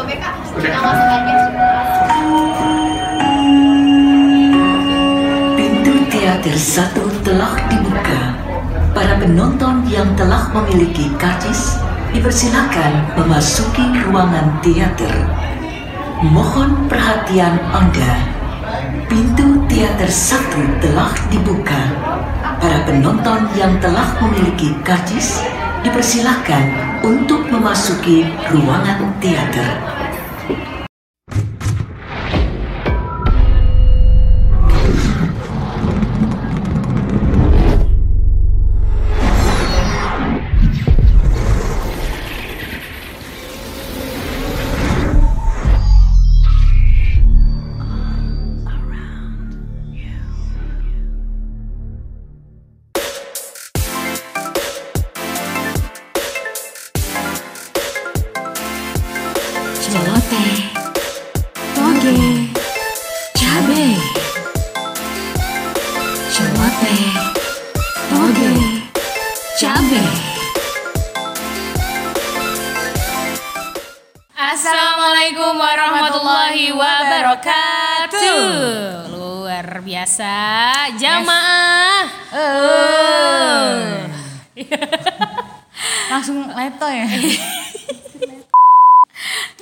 coba kak kita masuk aja Pintu teater satu telah dibuka. Para penonton yang telah memiliki karcis dipersilakan memasuki ruangan teater. Mohon perhatian Anda. Pintu teater satu telah dibuka. Para penonton yang telah memiliki karcis dipersilakan untuk memasuki ruangan teater.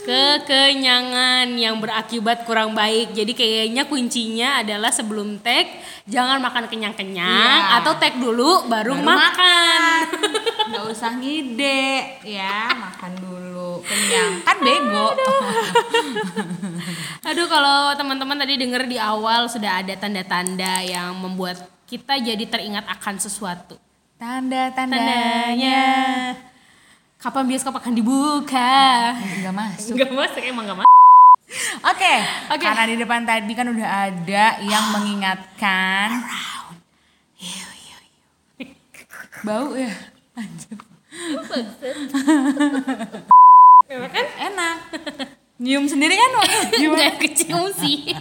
Kekenyangan yang berakibat kurang baik. Jadi kayaknya kuncinya adalah sebelum tag jangan makan kenyang-kenyang. Iya. atau tag dulu baru, makan. nggak usah ngide. Ya makan dulu. Kenyang. Kan bego. Aduh kalau teman-teman tadi dengar di awal sudah ada tanda-tanda yang membuat kita jadi teringat akan sesuatu. tanda tandanya Tandanya kapan bioskop akan dibuka? nggak masuk Enggak masuk emang enggak masuk. oke Oke. karena di depan tadi kan udah ada yang mengingatkan bau ya kan? enak nyium sendiri kan Enggak kecium sih.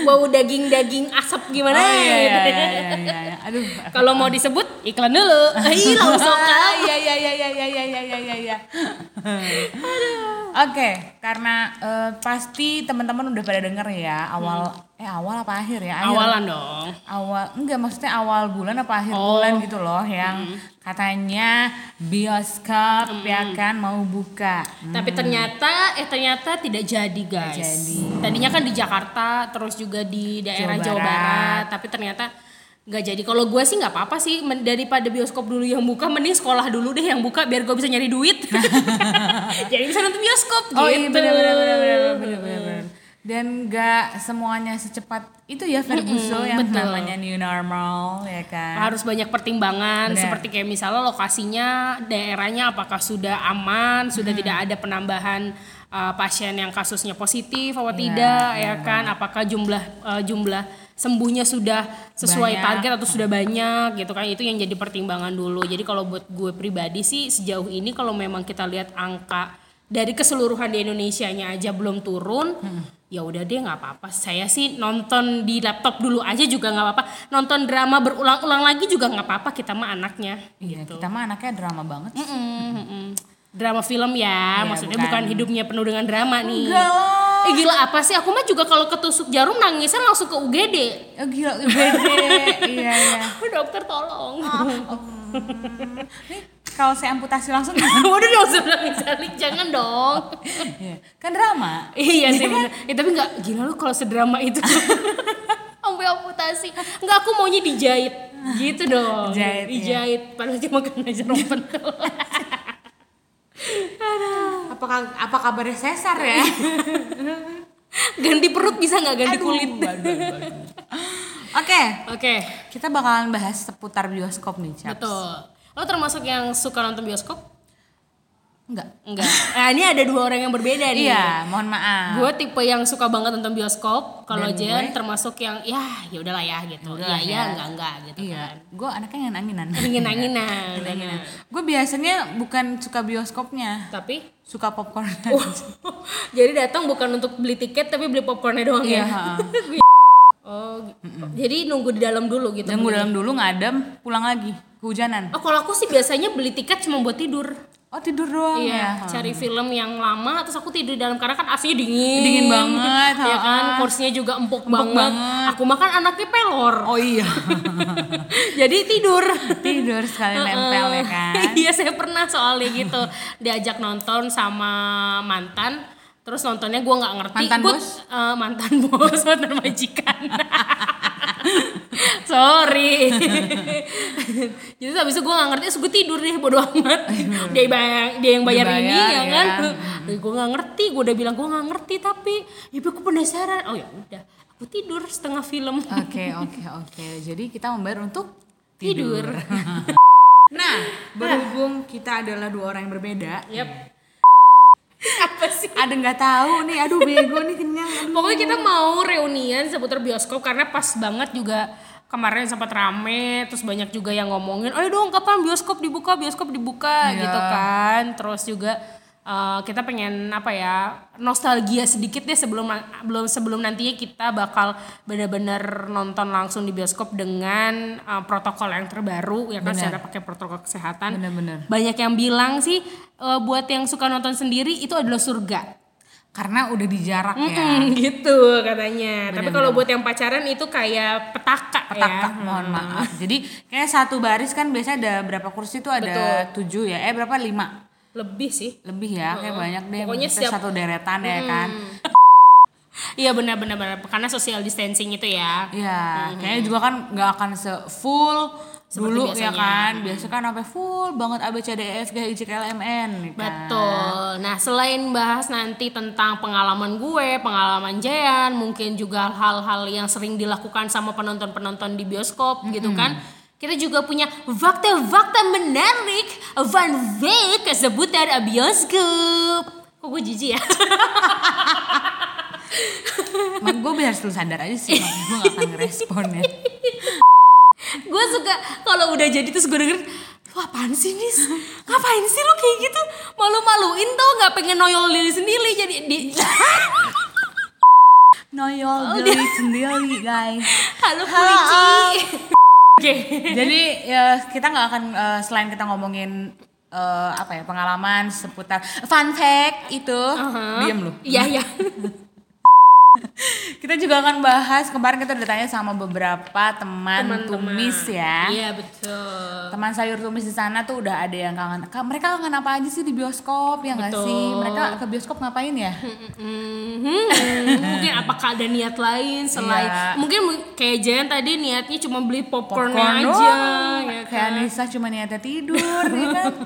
Bau daging-daging asap gimana oh, iya, iya, gitu. iya, iya, iya, iya. aduh Kalau mau disebut iklan dulu. Ih langsung Ah, kan. iya iya iya iya iya iya iya iya iya. Oke, karena eh, pasti teman-teman udah pada denger ya awal eh awal apa akhir ya? Akhir. Awalan dong. Awal enggak maksudnya awal bulan apa akhir Oh. bulan gitu loh yang katanya bioskop ya kan mau buka. Tapi ternyata eh ternyata tidak jadi guys. jadi. Tadinya kan di Jakarta terus juga di daerah Jawa Jawa, Barat. Barat. tapi ternyata nggak jadi. Kalau gue sih nggak apa-apa sih daripada bioskop dulu yang buka mending sekolah dulu deh yang buka biar gue bisa nyari duit. jadi bisa nonton bioskop Oh gitu. iya benar benar Dan nggak semuanya secepat itu ya Ferguson yang betul. namanya new normal ya kan. harus banyak pertimbangan Benar. seperti kayak misalnya lokasinya daerahnya apakah sudah aman sudah Hmm. tidak ada penambahan uh, pasien yang kasusnya positif atau tidak ya kan apakah jumlah uh, jumlah sembuhnya sudah sesuai Banyak. target atau sudah banyak gitu kan itu yang jadi pertimbangan dulu jadi kalau buat gue pribadi sih sejauh ini kalau memang kita lihat angka dari keseluruhan di Indonesia-nya aja belum turun Hmm. Ya udah deh nggak apa-apa saya sih nonton di laptop dulu aja juga nggak apa-apa nonton drama berulang-ulang lagi juga nggak apa-apa kita mah anaknya Iya, gitu kita mah anaknya drama banget. sih. Mm-mm, mm-mm. drama film ya Iya, maksudnya bukan. bukan. hidupnya penuh dengan drama nih Enggak lah. eh gila apa sih aku mah juga kalau ketusuk jarum nangisnya langsung ke UGD Oh, gila, bede. iya, iya. dokter tolong Nih, kalau saya amputasi langsung waduh dong sebelah Salik jangan dong. Iya. kan drama. iya sih bener. Eh, tapi nggak gila lu kalau sedrama itu. Sampai amputasi. Nggak aku maunya dijahit. Gitu dong. Dijahit, iya. dijahit. Padahal cuma kena jarum pentul Apakah apa kabarnya sesar ya? ganti perut bisa nggak? Ganti Aduh, kulit. Oke, oke. Kita bakalan bahas seputar bioskop nih, Caps. betul lo termasuk yang suka nonton bioskop Enggak. enggak nah ini ada dua orang yang berbeda nih Iya, mohon maaf. gue tipe yang suka banget nonton bioskop kalau Jen gue? termasuk yang ya ya udahlah ya gitu Udahlah ya ya ya. enggak enggak gitu Iya, kan gue anaknya yang anginan. ingin anginan Anginan. Gue biasanya bukan suka bioskopnya, tapi suka popcorn. Jadi datang bukan untuk beli tiket tapi beli popcornnya doang Iya, ya. Oh, jadi nunggu di dalam dulu gitu. Nunggu dalam dulu ngadem, pulang lagi, kehujanan. Oh, kalau aku sih biasanya beli tiket cuma buat tidur. Oh tidur doang Iya, ya. cari film yang lama terus aku tidur di dalam karena kan AC-nya dingin. Dingin banget, Ya kan, kursinya juga empuk, banget. banget. Aku makan anaknya pelor. Oh iya. Jadi tidur. tidur sekali nempel ya kan. Iya, saya pernah soalnya gitu. Diajak nonton sama mantan Terus nontonnya gue nggak ngerti. Mantan Gua- bos? eh, mantan bos, mantan majikan. Sorry. Jadi habis itu gue gak ngerti, gue tidur deh bodo amat. dia, bayang, dia yang bayar Dia ini bayar, ya ya. kan. gue gak ngerti, gue udah bilang gue gak ngerti tapi ya aku penasaran. Oh ya udah, aku tidur setengah film. Oke oke oke. Jadi kita membayar untuk Tidur. Nah, berhubung kita adalah dua orang yang berbeda, Yap. Apa sih? ada nggak tahu nih, aduh bego nih kenyang. Aduh. Pokoknya kita mau reunian seputar bioskop karena pas banget juga kemarin sempat rame terus banyak juga yang ngomongin ayo dong kapan bioskop dibuka bioskop dibuka Iya. gitu kan terus juga eh, kita pengen apa ya nostalgia sedikit deh sebelum belum sebelum nantinya kita bakal benar-benar nonton langsung di bioskop dengan eh, protokol yang terbaru ya kan secara pakai protokol kesehatan Bener-bener. banyak yang bilang sih eh, buat yang suka nonton sendiri itu adalah surga Karena udah dijarak ya. Mm-mm, gitu katanya. Tapi kalau buat yang pacaran itu kayak petaka, Petaka, ya. mohon maaf. Jadi kayak satu baris kan biasanya ada berapa kursi tuh ada tujuh ya? Eh berapa lima? Lebih sih. Lebih ya, kayak banyak deh. Pokoknya setiap- satu deretan ya kan. Iya benar-benar benar. karena social distancing itu ya. Iya, kayaknya juga kan nggak akan se full dulu ya biasanya. kan. Biasa kan sampai full banget A B C D E F G H I J K L M N ya kan. Betul. Nah, selain bahas nanti tentang pengalaman gue, pengalaman Jayan, mungkin juga hal-hal yang sering dilakukan sama penonton-penonton di bioskop gitu kan. Kita juga punya fakta-fakta menarik Van Week seputar bioskop. Kok gue jijik ya? Mak gue biar lu sadar aja sih, makanya gue gak akan ngerespon ya. gue suka kalau udah jadi terus gue denger Lu apaan sih Nis? Ngapain sih lo kayak gitu? Malu-maluin tau gak pengen noyol diri sendiri jadi di Noyol diri sendiri guys. Halo Pulici Oke. Jadi ya, kita nggak akan eh, selain kita ngomongin eh, apa ya pengalaman seputar fun fact itu, diam lu. Iya iya Kita juga akan bahas kemarin kita udah tanya sama beberapa teman, Teman-teman. tumis ya. Iya betul Teman sayur tumis di sana tuh udah ada yang kangen. Ka- Mereka kangen apa aja sih di bioskop ya nggak sih? Mereka ke bioskop ngapain ya? Mhm, Mungkin apakah ada niat lain selain Iya. Mungkin mu- kayak Jen tadi niatnya cuma beli popcorn, Popcorn aja doang. ya Kayak kan? Anissa cuma niatnya tidur ya kan.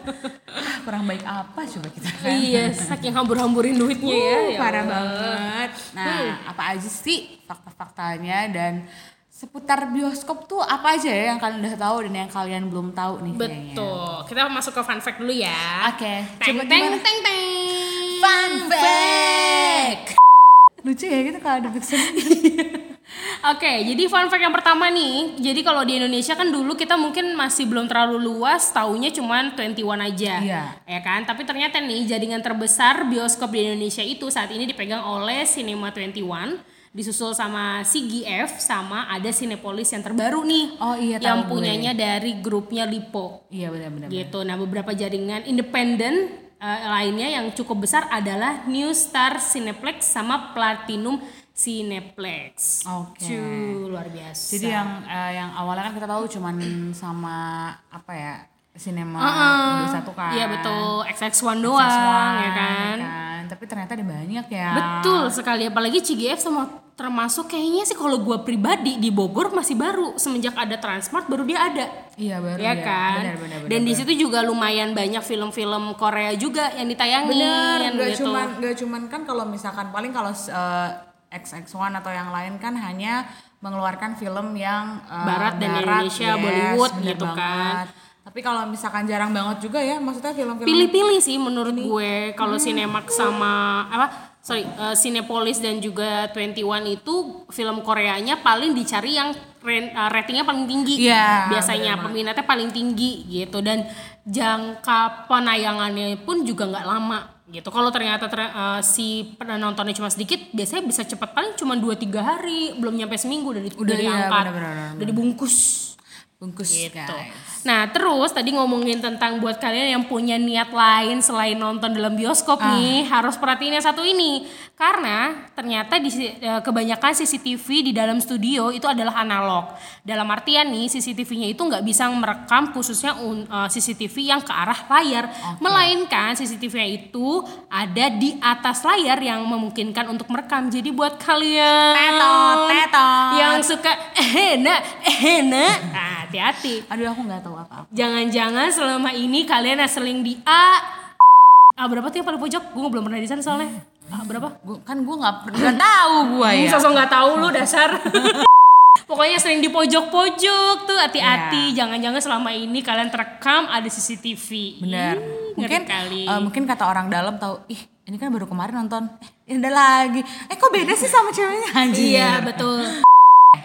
Ah, kurang baik apa coba kita kan? Iya, saking hambur-hamburin duitnya ya. Uh, ya parah Allah. banget. Nah, apa aja sih fakta-faktanya dan seputar bioskop tuh apa aja ya yang kalian udah tahu dan yang kalian belum tahu nih kayaknya. Betul. Kita masuk ke fun fact dulu ya. Oke, Teng coba teng gimana? teng teng. Fun fact. Lucu ya gitu kalau ada backsound. Oke, jadi fun fact yang pertama nih. Jadi kalau di Indonesia kan dulu kita mungkin masih belum terlalu luas, taunya cuman 21 aja. Iya. Ya kan? Tapi ternyata nih jaringan terbesar bioskop di Indonesia itu saat ini dipegang oleh Cinema 21 disusul sama CGF sama ada Cinepolis yang terbaru nih. Oh iya, yang tahu gue. punyanya dari grupnya Lipo. Iya benar-benar. gitu. Nah beberapa jaringan independen eh, lainnya yang cukup besar adalah New Star Cineplex sama Platinum Cineplex. Oke. Cuy, luar biasa. Jadi yang eh, yang awalnya kan kita tahu cuman sama apa ya? Cinema Heeh. 21 kan. Iya betul, XX1 doang Sesuai, ya kan. Tapi ternyata ada banyak ya. Betul sekali apalagi CGF sama termasuk kayaknya sih kalau gua pribadi di Bogor masih baru semenjak ada Transmart baru dia ada. Iya baru ya ya. kan? Benar, benar, benar, Dan di situ juga lumayan banyak film-film Korea juga yang ditayangin Bener, nggak gitu. cuman nggak cuman kan kalau misalkan paling kalau eh, XX1 atau yang lain kan hanya mengeluarkan film yang eh, Barat dan Indonesia, Bollywood bener gitu kan. Tapi kalau misalkan jarang banget juga ya, maksudnya film-film pilih-pilih sih menurut gue. Kalau Cinemax sama apa sorry eh, Cinepolis dan juga 21 itu film Koreanya paling dicari yang eh, ratingnya paling tinggi. Iya, biasanya peminatnya paling tinggi gitu. Dan jangka penayangannya pun juga nggak lama gitu. Kalau ternyata ter- eh, si penontonnya cuma sedikit biasanya bisa cepat. Paling cuma 2-3 hari. Belum nyampe seminggu udah, di- Udah, udah iya, diangkat benar-benar, udah dibungkus bungkus gitu. guys. Nah terus tadi ngomongin tentang buat kalian yang punya niat lain selain nonton dalam bioskop Ah. nih harus perhatiin yang satu ini karena ternyata di eh, kebanyakan CCTV di dalam studio itu adalah analog. Dalam artian nih CCTV-nya itu nggak bisa merekam khususnya eh, CCTV yang ke arah layar, melainkan CCTV-nya itu ada di atas layar yang memungkinkan untuk merekam. Jadi buat kalian Tetot, tetot. yang suka eh nak eh nah, hati-hati Aduh aku nggak tahu apa-apa. jangan-jangan selama ini kalian seling di A A berapa tuh yang paling pojok gue belum pernah di sana soalnya A berapa Gua, kan gue nggak pernah tahu gue ya. sosok nggak tahu lu dasar pokoknya sering di pojok-pojok tuh hati-hati Iya. jangan-jangan selama ini kalian terekam ada CCTV Bener. Ih, Mungkin kali eh, mungkin kata orang dalam tahu, ih ini kan baru kemarin nonton, eh ini ada lagi. Eh kok beda sih sama ceweknya anjir. Iya betul.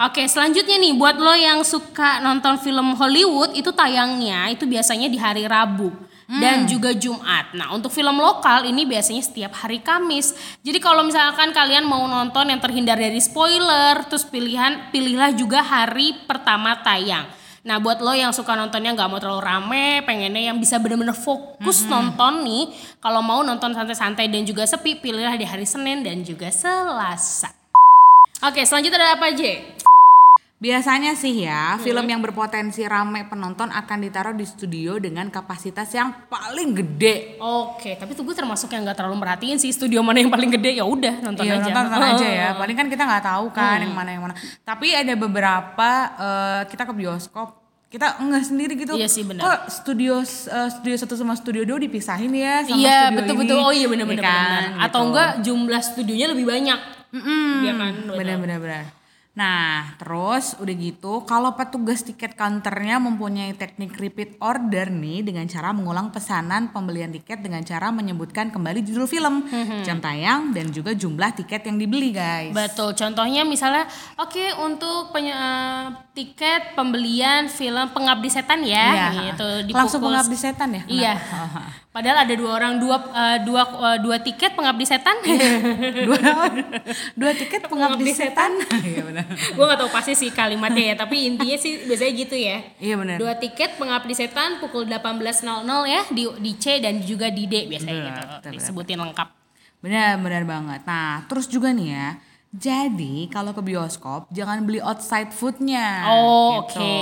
Oke selanjutnya nih buat lo yang suka nonton film Hollywood itu tayangnya itu biasanya di hari Rabu dan juga Jumat. Nah untuk film lokal ini biasanya setiap hari Kamis. Jadi kalau misalkan kalian mau nonton yang terhindar dari spoiler, terus pilihan pilihlah juga hari pertama tayang. Nah buat lo yang suka nontonnya nggak mau terlalu rame, pengennya yang bisa bener-bener fokus nonton nih. Kalau mau nonton santai-santai dan juga sepi, pilihlah di hari Senin dan juga Selasa. Oke, selanjutnya ada apa aja? Biasanya sih ya, film yang berpotensi rame penonton akan ditaruh di studio dengan kapasitas yang paling gede. Oke, tapi tuh gue termasuk yang nggak terlalu merhatiin sih studio mana yang paling gede ya udah nonton Iya, aja. nonton, nonton aja ya. Paling kan kita nggak tahu kan yang mana yang mana. Tapi ada beberapa eh, kita ke bioskop kita enggak sendiri gitu. Iya sih, benar. Kok studio eh, studio satu sama studio dua dipisahin ya sama Iya studio betul ini? betul. Oh iya benar benar Iya kan, benar. Atau gitu. enggak jumlah studionya lebih banyak. Iya kan. betul. benar benar benar. Nah, terus udah gitu, kalau petugas tiket counternya mempunyai teknik repeat order nih dengan cara mengulang pesanan pembelian tiket dengan cara menyebutkan kembali judul film, Hmm, jam tayang dan juga jumlah tiket yang dibeli, guys. Betul. Contohnya misalnya, oke untuk penye- eh, tiket pembelian film Pengabdi Setan ya, Iya. gitu. Langsung dipukul- pengabdi setan ya? Iya. Padahal ada dua orang dua eh, dua eh, dua tiket Pengabdi Setan. dua dua tiket pengabdi setan. Iya benar. Gue gak tahu pasti sih kalimatnya ya, tapi intinya sih biasanya gitu ya. Iya benar. Dua tiket pengabdi setan pukul 18.00 ya di di C dan juga di D biasanya Benar, gitu. betul, benar. Disebutin lengkap. Benar, benar banget. Nah, terus juga nih ya. Jadi kalau ke bioskop jangan beli outside foodnya. Oh, gitu. oke.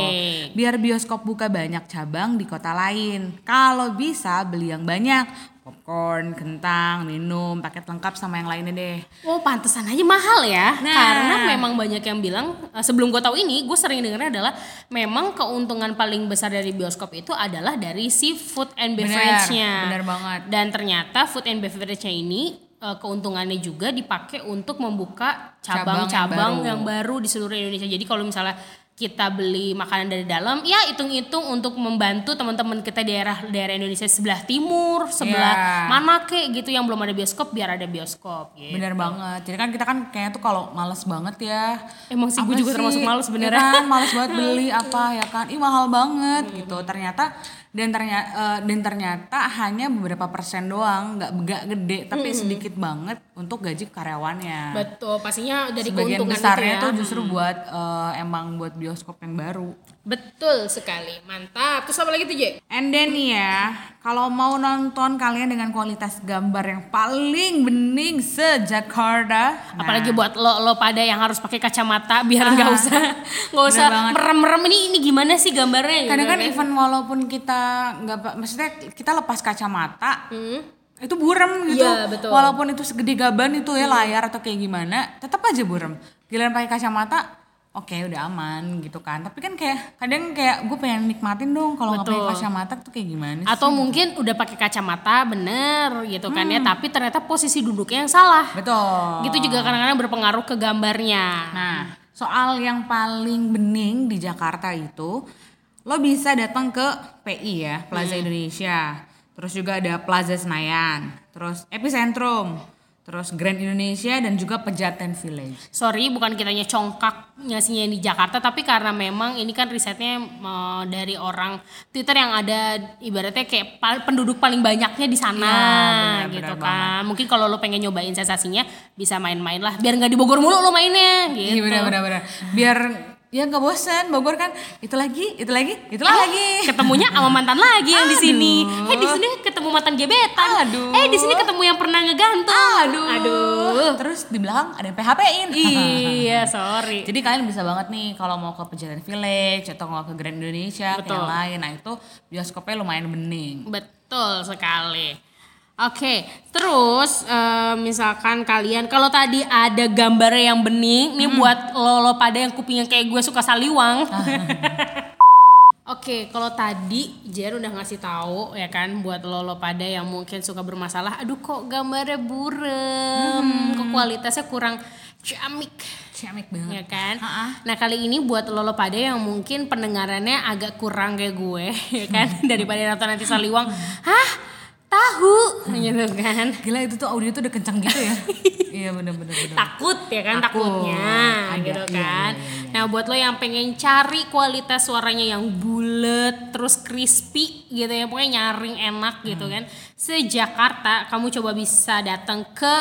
Biar bioskop buka banyak cabang di kota lain. Kalau bisa beli yang banyak, popcorn, kentang, minum, paket lengkap sama yang lainnya deh. Oh pantesan aja mahal ya. Nah. Karena memang banyak yang bilang eh, sebelum gue tahu ini, gue sering dengarnya adalah memang keuntungan paling besar dari bioskop itu adalah dari si food and Benar, beverage-nya. benar banget. Dan ternyata food and beverage-nya ini eh, keuntungannya juga dipakai untuk membuka Cabang yang cabang-cabang baru. yang baru di seluruh Indonesia. Jadi kalau misalnya kita beli makanan dari dalam, ya hitung-hitung untuk membantu teman-teman kita di daerah daerah Indonesia sebelah timur, sebelah Iya. mana kek gitu yang belum ada bioskop biar ada bioskop. Gitu. Bener banget. Jadi kan kita kan kayaknya tuh kalau males banget ya. Emang sih gue juga termasuk males Ya beneran. kan, males banget beli apa ya kan. Ih mahal banget gitu. Ternyata dan ternyata dan ternyata hanya beberapa persen doang, nggak nggak gede tapi sedikit banget untuk gaji karyawannya. Betul, pastinya dari Sebagian keuntungan besarnya itu ya. tuh justru buat eh, emang buat bioskop yang baru. Betul sekali, mantap. Terus apa lagi tuh, Je? And then nih ya, kalau mau nonton kalian dengan kualitas gambar yang paling bening se-Jakarta. nah, Apalagi buat lo lo pada yang harus pakai kacamata biar nggak usah nggak usah merem-merem ini ini gimana sih gambarnya kadang gitu kan even walaupun kita nggak maksudnya kita lepas kacamata Hmm. itu burem gitu Iya, betul. Walaupun itu segede gaban itu ya layar atau kayak gimana tetap aja burem giliran pakai kacamata oke udah aman gitu kan tapi kan kayak kadang kayak gue pengen nikmatin dong kalau nggak pakai kacamata tuh kayak gimana sih? Atau mungkin udah pakai kacamata bener gitu kan ya, tapi ternyata posisi duduknya yang salah. betul Gitu juga kadang-kadang berpengaruh ke gambarnya. Nah, soal yang paling bening di Jakarta itu, lo bisa datang ke PI ya, Plaza Indonesia. Terus juga ada Plaza Senayan, terus Epicentrum, terus Grand Indonesia dan juga Pejaten Village. Sorry, bukan kitanya congkak ngasihnya di Jakarta, tapi karena memang ini kan risetnya eh, dari orang Twitter yang ada ibaratnya kayak pal- penduduk paling banyaknya di sana, Iya, benar, gitu benar kan. Mungkin kalau lo pengen nyobain sensasinya, bisa main-main lah, biar nggak di Bogor mulu lo mainnya, gitu. Iya benar-benar. Biar ya nggak bosen Bogor kan itu lagi itu lagi itu lagi ketemunya sama mantan lagi yang di sini. Eh di sini ketemu mantan gebetan. Aduh. Eh di sini ketemu yang pernah ngegantung. aduh Aduh. terus di belakang ada yang PHP-in iya, sorry. Jadi kalian bisa banget nih kalau mau ke Pejaten Village atau mau ke Grand Indonesia ke Betul. yang lain, nah itu bioskopnya lumayan bening. Betul sekali. Oke, terus eh, misalkan kalian kalau tadi ada gambar yang bening, nih buat lo lo pada yang kupingnya kayak gue suka saliwang. Oke, kalau tadi Jen udah ngasih tahu ya kan buat lo lo pada yang mungkin suka bermasalah, aduh kok gambarnya burem, kok kualitasnya kurang ciamik Ciamik ya banget. kan. Ha-ha. Nah kali ini buat lolo pada yang mungkin pendengarannya agak kurang kayak gue, ya kan, daripada nonton nanti saliwang, hah tahu gitu kan. Gila itu tuh audio tuh udah kencang gitu ya. iya bener bener bener. Takut ya kan Takut. takutnya Ada, gitu iya, kan. iya, iya, iya. Nah buat lo yang pengen cari kualitas suaranya yang bulat terus crispy gitu ya pokoknya nyaring enak gitu Hmm. kan. Se-Jakarta kamu coba bisa datang ke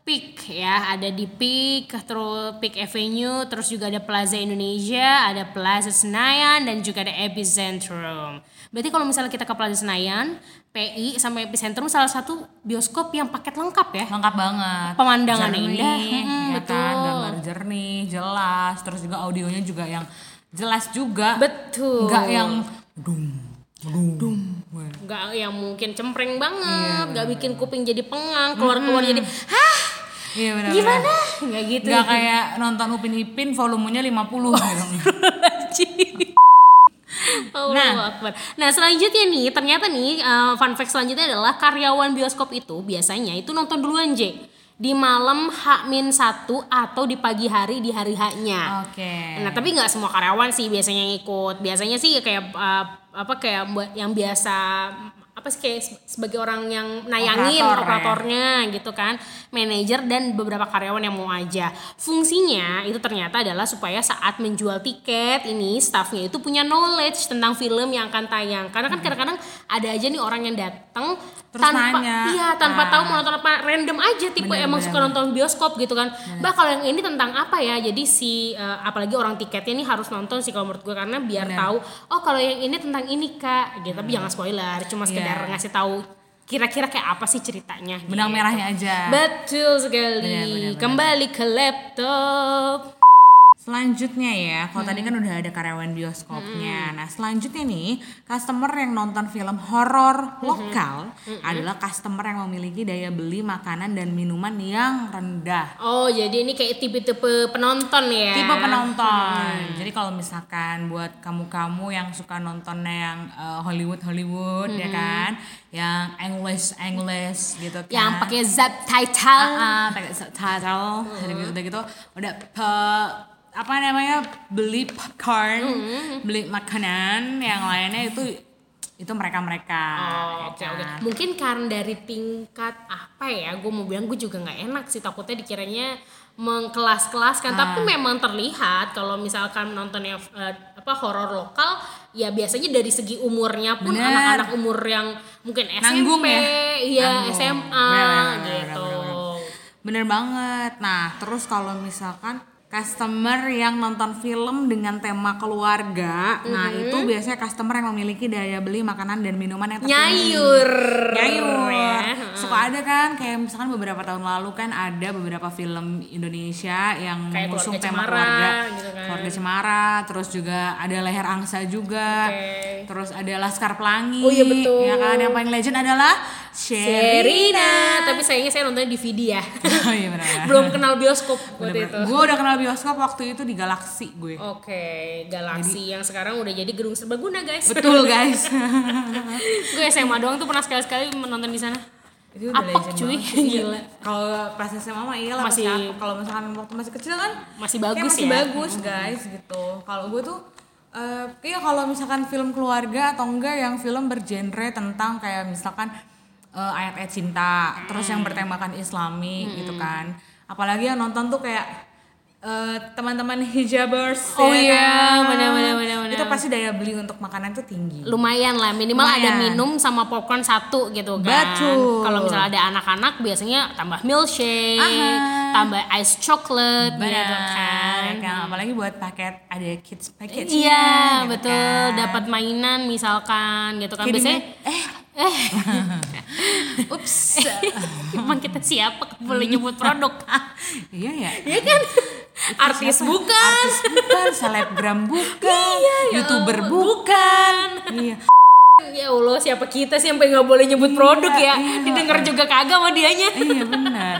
Peak ya, ada di Peak, terus Peak Avenue, terus juga ada Plaza Indonesia, ada Plaza Senayan dan juga ada Epicentrum. Berarti kalau misalnya kita ke Plaza Senayan, PI sama Epicentrum salah satu bioskop yang paket lengkap ya. Lengkap banget. Pemandangannya Jernih, indah. Mm, ya betul. kan, gambar jernih, jelas, terus juga audionya juga yang jelas juga. Betul. Enggak yang dum dum dum. nggak yang mungkin cempreng banget, nggak bikin kuping jadi pengang, keluar-keluar jadi hah Iya benar. gimana? Nggak gitu. Enggak kayak nonton Upin Ipin volumenya 50 gitu. Nah. Akbar. Nah selanjutnya nih ternyata nih uh, fun fact selanjutnya adalah karyawan bioskop itu biasanya itu nonton duluan J di malam H-1 atau di pagi hari di hari H-nya. Oke. Nah tapi nggak semua karyawan sih biasanya yang ikut. Biasanya sih kayak uh, apa kayak buat yang biasa apa sih kayak se- sebagai orang yang nayangin Operator, ya. operatornya gitu kan, manajer dan beberapa karyawan yang mau aja. Fungsinya itu ternyata adalah supaya saat menjual tiket ini staffnya itu punya knowledge tentang film yang akan tayang. Karena kan kadang-kadang ada aja nih orang yang datang Terus tanpa nanya. iya tanpa Ah. tahu mau nonton apa random aja tipe Bener, emang bener, suka nonton bioskop gitu kan. Bah kalau yang ini tentang apa ya? Jadi si eh, apalagi orang tiketnya ini harus nonton sih kalau menurut gue karena biar Bener. tahu oh kalau yang ini tentang ini Kak gitu. Tapi jangan spoiler, cuma sekedar Iya. ngasih tahu kira-kira kayak apa sih ceritanya. Benang gitu. merahnya aja. Betul sekali. Benar, benar, benar. Kembali ke laptop. Selanjutnya ya, kalau tadi kan udah ada karyawan bioskopnya. Nah, selanjutnya nih, customer yang nonton film horor lokal adalah customer yang memiliki daya beli makanan dan minuman yang rendah. Oh, jadi ini kayak tipe-tipe penonton ya. Tipe penonton. Jadi kalau misalkan buat kamu-kamu yang suka nontonnya yang eh, Hollywood Hollywood ya kan, yang English English gitu kan. Yang pakai subtitle. ah, pakai subtitle gitu gitu udah pe- apa namanya beli popcorn beli makanan yang lainnya itu itu mereka mereka Oh, oke oke. Mungkin karena dari tingkat apa ya, gue mau bilang gue juga nggak enak sih takutnya dikiranya mengkelas-kelaskan. Ah. Tapi memang terlihat kalau misalkan nontonnya eh, apa horor lokal, ya biasanya dari segi umurnya pun Bener. anak-anak umur yang mungkin SMP, Nanggung ya? Nanggung. SMA Bener, bener, bener, gitu. bener banget nah terus kalau misalkan customer yang nonton film dengan tema keluarga nah Mm-hmm. itu biasanya customer yang memiliki daya beli makanan dan minuman yang tertinggi. Nyayur. Nyayur. Ya. Suka ada kan kayak misalkan beberapa tahun lalu kan ada beberapa film Indonesia yang Kayak mengusung Keluarga tema Cemara, keluarga. gitu kan. Keluarga Cemara, terus juga ada Leher Angsa juga. Oke. Terus ada Laskar Pelangi. Oh iya, betul. Ya kan yang paling legend adalah Serina. Tapi sayangnya saya nontonnya DVD ya. oh iya benar. Belum kenal bioskop waktu itu. Gue udah kenal bioskop waktu itu di Galaxy gue. Oke, Galaxy yang sekarang udah jadi gedung serbaguna guys. Betul guys. gue SMA doang tuh pernah sekali-sekali menonton di sana. itu udah Apok cuy, banget. gila. Kalau pas SMA mah iyalah Masih- masih kalau misalkan waktu masih kecil kan Masih bagus masih ya. bagus guys gitu. Kalau gue tuh eh iya kalau misalkan film keluarga atau enggak yang film bergenre tentang kayak misalkan eh, ayat-ayat cinta, terus yang Hmm. bertemakan Islami gitu kan. Apalagi yang nonton tuh kayak eh, teman-teman hijabers Oh ya iya, kan? benar, benar, benar, benar. Itu pasti daya beli untuk makanan tuh tinggi. Lumayan lah, minimal ada Lumayan. minum sama popcorn satu gitu kan. Betul. Kalau misalnya ada anak-anak biasanya tambah milkshake, Aha. tambah ice chocolate gitu Benar, kan. kan. Apalagi buat paket ada kids package Iya, gitu betul. kan. Dapat mainan misalkan gitu kan. Kirimnya, Biasanya eh ups emang kita siapa boleh nyebut produk? iya ya Iya kan? Artis Siapa? bukan. artis bukan selebgram bukan ya youtuber Allah, bukan iya Ya Allah, siapa kita sih sampai nggak boleh nyebut produk ya? iya. Didengar juga kagak sama dianya. iya benar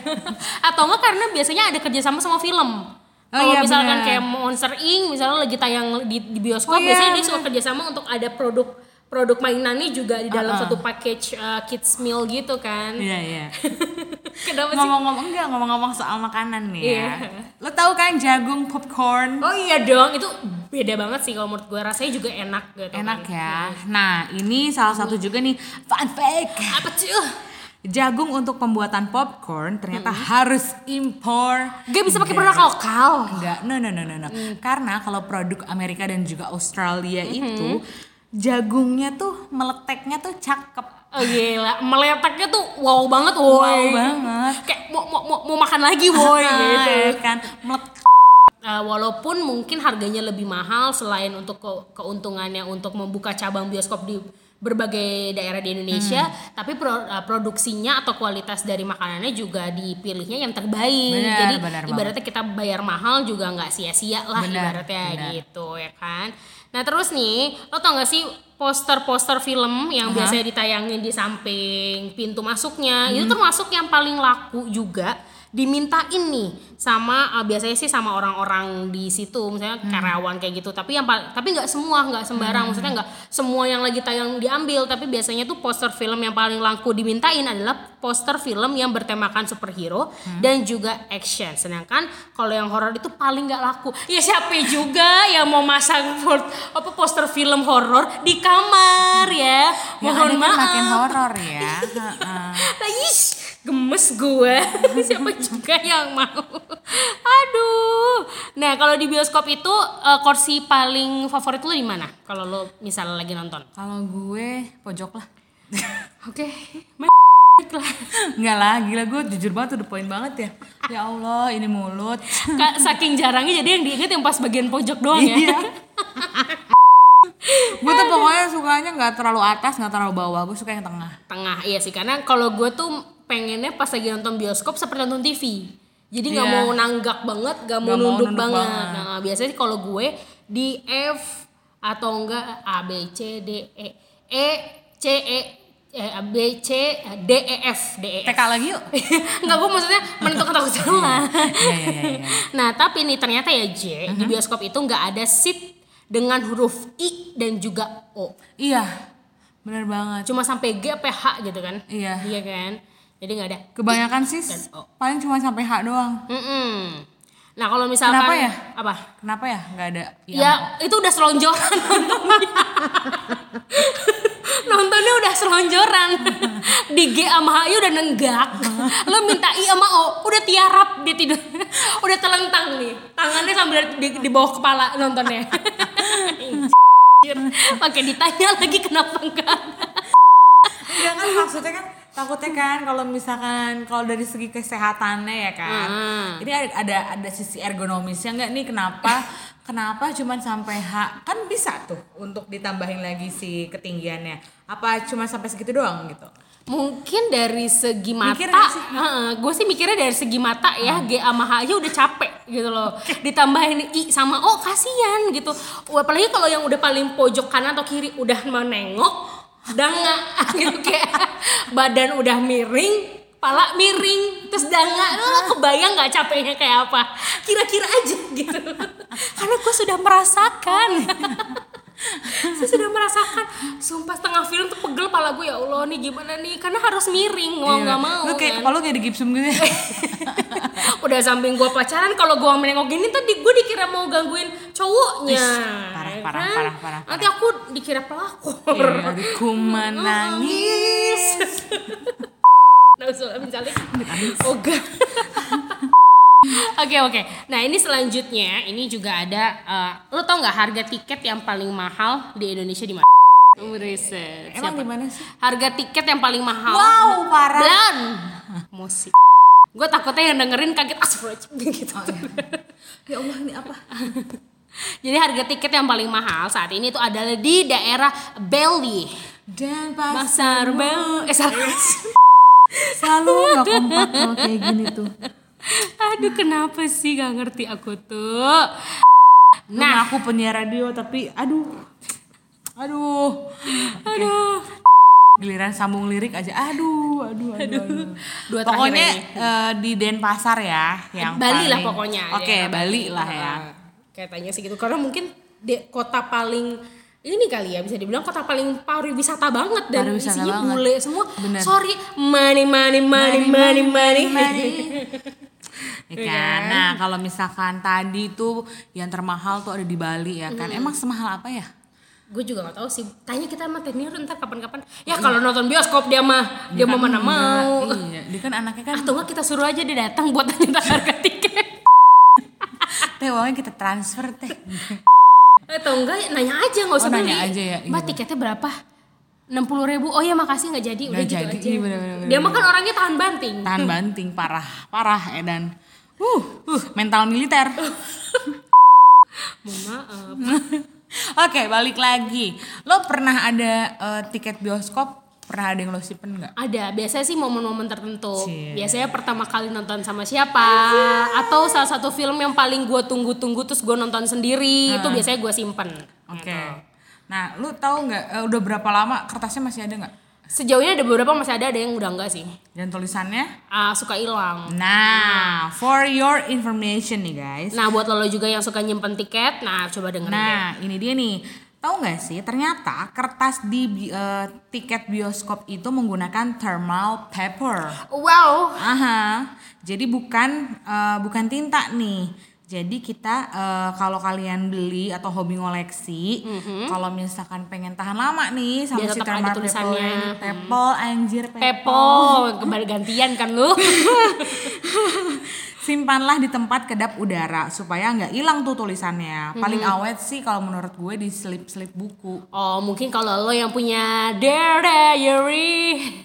Atau enggak karena biasanya ada kerjasama sama film. Oh Kalau iya, misalkan benar. kayak Monster Inc. misalnya lagi tayang di, di bioskop, Oh iya, biasanya dia suka kerjasama untuk ada produk produk mainannya juga di dalam satu package uh, kids meal gitu kan. iya iya Kenapa sih? ngomong-ngomong enggak ngomong-ngomong soal makanan nih ya Iya. lo tahu kan jagung popcorn Oh iya dong, itu beda banget sih kalau menurut gue rasanya juga enak gitu. enak kan. ya nah ini salah satu juga nih fun fact Apa tuh? jagung untuk pembuatan popcorn ternyata harus impor Gak bisa pakai produk lokal. Enggak, no no no no no. Karena kalau produk Amerika dan juga Australia itu jagungnya tuh meleteknya tuh cakep. Oh gila, meletaknya tuh wow banget woi. Wow banget. Kayak mau, mau, mau, mau makan lagi woi gitu. Ya kan meletek. Uh, walaupun mungkin harganya lebih mahal selain untuk ke- keuntungannya untuk membuka cabang bioskop di berbagai daerah di Indonesia, Hmm. tapi pro- uh, produksinya atau kualitas dari makanannya juga dipilihnya yang terbaik. Benar, Jadi banget. ibaratnya kita bayar mahal juga nggak sia-sia lah Benar, ibaratnya benar. gitu ya kan. Nah terus nih, lo tau gak sih poster-poster film yang biasanya ditayangin di samping pintu masuknya, Hmm. itu termasuk yang paling laku juga dimintain nih sama uh, biasanya sih sama orang-orang di situ misalnya Hmm. karyawan kayak gitu. Tapi yang tapi nggak semua nggak sembarang. Maksudnya nggak semua yang lagi tayang diambil. Tapi biasanya tuh poster film yang paling laku dimintain adalah poster film yang bertemakan superhero Hmm. dan juga action. Sedangkan kalau yang horor itu paling nggak laku. Ya siapa juga yang mau masang apa poster film horor di kamar ya. Yang mohon kan maaf makin horor ya. Nah, gemes gue. Siapa juga yang mau? Aduh. Nah, kalau di bioskop itu eh, kursi paling favorit lo di mana? Kalau lo misalnya lagi nonton. Kalau gue pojok lah. Oke. lah. Enggak lah, gila gue jujur banget udah poin banget ya. Ya Allah, ini mulut. Ka- Saking jarangnya jadi yang diinget yang pas bagian pojok doang ya. Iya. gue tuh pokoknya sukanya nggak terlalu atas, nggak terlalu bawah. Gue suka yang tengah. Tengah iya sih karena kalau gue tuh pengennya pas lagi nonton bioskop seperti nonton TV. Jadi nggak Iya. mau nanggak banget, nggak mau Nggak mau nunduk, nunduk banget. banget. Nah, biasanya sih kalau gue di F atau enggak A B C D E E C E eh, A B C D E F D E F. TK lagi yuk. Enggak gue maksudnya menentukan takut salah. Iya, iya, iya, iya. Nah tapi nih ternyata ya J di bioskop itu nggak ada seat dengan huruf I dan juga O. Iya, bener banget. Cuma sampai G sampai H gitu kan? Iya. Iya kan? Jadi nggak ada. Kebanyakan sih O. paling cuma sampai H doang. Mm-mm. Nah kalau misalkan Kenapa ya? Apa? Kenapa ya nggak ada? I Ya itu udah selonjoran nontonnya. Nontonnya udah selonjoran. Di G sama H udah nenggak. Lo minta I sama O, udah tiarap dia tidur. udah telentang nih. Tangannya sambil di, di bawah kepala nontonnya. Pakai ditanya lagi kenapa enggak. Enggak kan maksudnya kan takutnya kan kalau misalkan kalau dari segi kesehatannya ya kan. Hmm. Ini ada, ada ada sisi ergonomisnya enggak nih kenapa kenapa cuman sampai H kan bisa tuh untuk ditambahin lagi si ketinggiannya. Apa cuma sampai segitu doang gitu? Mungkin dari segi mata, nggak sih? gue sih mikirnya dari segi mata ya, G sama H aja udah capek gitu loh. Ditambahin I sama O kasihan gitu. Apalagi kalau yang udah paling pojok kanan atau kiri udah menengok, danga gitu kayak badan udah miring, pala miring, terus danga, lo kebayang nggak capeknya kayak apa? Kira-kira aja gitu. Karena gue sudah merasakan. Saya sudah merasakan sumpah setengah film tuh pegel pala gue ya Allah nih gimana nih karena harus miring mau nggak mau Lu kayak kan. kepala kayak di gipsum gitu ya. udah samping gue pacaran kalau gue menengok gini tadi gue dikira mau gangguin cowoknya Ish, parah, ya parah, kan? parah, parah, nanti aku dikira pelakor Iya, aku menangis. Nah, usul mencalik. Oga. Oke oke. Nah ini selanjutnya ini juga ada. eh, lo tau nggak harga tiket yang paling mahal di Indonesia di mana? Riset. Emang Siapa? di mana sih? Harga tiket yang paling mahal. Wow, parah. Belan. Musik. gue takutnya yang dengerin kaget astagfirullahaladzim gitu Ya Allah ini apa? jadi harga tiket yang paling mahal saat ini itu adalah di daerah Bali Dan pas pasar Bali eh salah selalu nggak kompak kalau kayak gini tuh. Aduh kenapa sih gak ngerti aku tuh Nah, aku penyiar radio tapi aduh. Aduh. Aduh. Giliran sambung lirik aja. Aduh, aduh, aduh. aduh. Dua Pokoknya eh, di Denpasar ya yang Bali lah paling- pokoknya Oke, daerah Bali lah ya. katanya sih gitu karena mungkin de, kota paling ini kali ya bisa dibilang kota paling pariwisata banget dan Pariwisata isinya banget. bule semua Bener. sorry money money money money money, Ya kan? Nah, kalau misalkan tadi tuh yang termahal tuh ada di Bali ya kan. Emang semahal apa ya? gue juga gak tahu sih. Tanya kita sama Tenir ntar kapan-kapan. Ya kalau nonton bioskop dia mah dia mau mana mau. Iya, dia kan anaknya kan atau enggak kita suruh aja dia datang buat tanya harga tiket. Teh uangnya kita transfer teh. atau enggak nanya aja nggak usah Oh, beli. nanya aja ya, mbak iya. tiketnya berapa enam puluh ribu oh ya makasih nggak jadi udah Nggak gitu jadi, aja iya, bener-bener, dia mah kan orangnya tahan banting Tahan banting parah, parah Edan. Uh, uh, mental militer. mohon maaf Oke, balik lagi. Lo pernah ada eh, tiket bioskop? Pernah ada yang lo simpen nggak? ada biasanya sih momen-momen tertentu Cie. biasanya pertama kali nonton sama siapa atau salah satu film yang paling gue tunggu-tunggu terus gue nonton sendiri itu biasanya gue simpen Oke. Nah, lu tahu nggak eh, udah berapa lama kertasnya masih ada nggak? sejauhnya ada beberapa masih ada ada yang udah enggak sih Dan tulisannya? Ah, suka hilang Nah, for your information nih guys. nah buat lo juga yang suka nyimpen tiket nah coba dengerin deh. Nah, ini dia nih. Tahu nggak sih, ternyata kertas di eh, tiket bioskop itu menggunakan thermal paper. wow Aha. Jadi bukan eh, bukan tinta nih. Jadi kita eh, kalau kalian beli atau hobi ngoleksi, kalau misalkan pengen tahan lama nih sama si paper tulisannya. ini, Pepel anjir Pepel. Pepo kembali gantian kan lu Simpanlah di tempat kedap udara supaya nggak hilang tuh tulisannya. Paling awet sih kalau menurut gue di slip-slip buku. oh mungkin kalau lo yang punya Dear Diary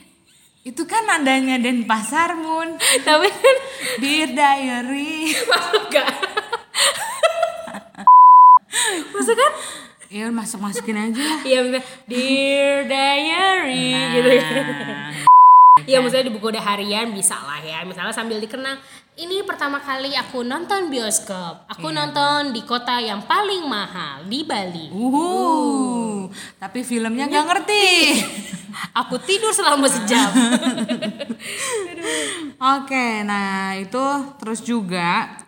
Itu kan nadanya Denpasar Moon. tapi kan Dear Diary. masuk gak masuk kan Ya masuk masukin aja. Iya Dear Diary gitu ya. Iya maksudnya di buku udah harian bisa lah ya. Misalnya sambil dikenang ini pertama kali aku nonton bioskop. Aku nonton di kota yang paling mahal di Bali. Uhuh. Tapi filmnya nggak ngerti. Aku tidur selama sejam. Oke, nah itu terus juga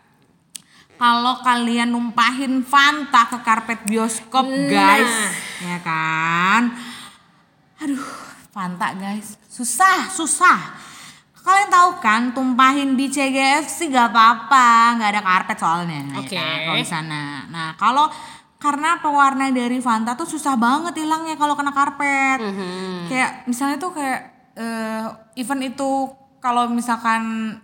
kalau kalian numpahin Fanta ke karpet bioskop, guys, ya kan? Aduh, Fanta guys, susah, susah. Kalian tahu kan, tumpahin di CGFC gak apa-apa, nggak ada karpet soalnya. ya Oke. kan, kalau di sana. Nah, kalau karena pewarna dari Fanta tuh susah banget hilangnya kalau kena karpet. Kayak misalnya tuh kayak eh, event itu kalau misalkan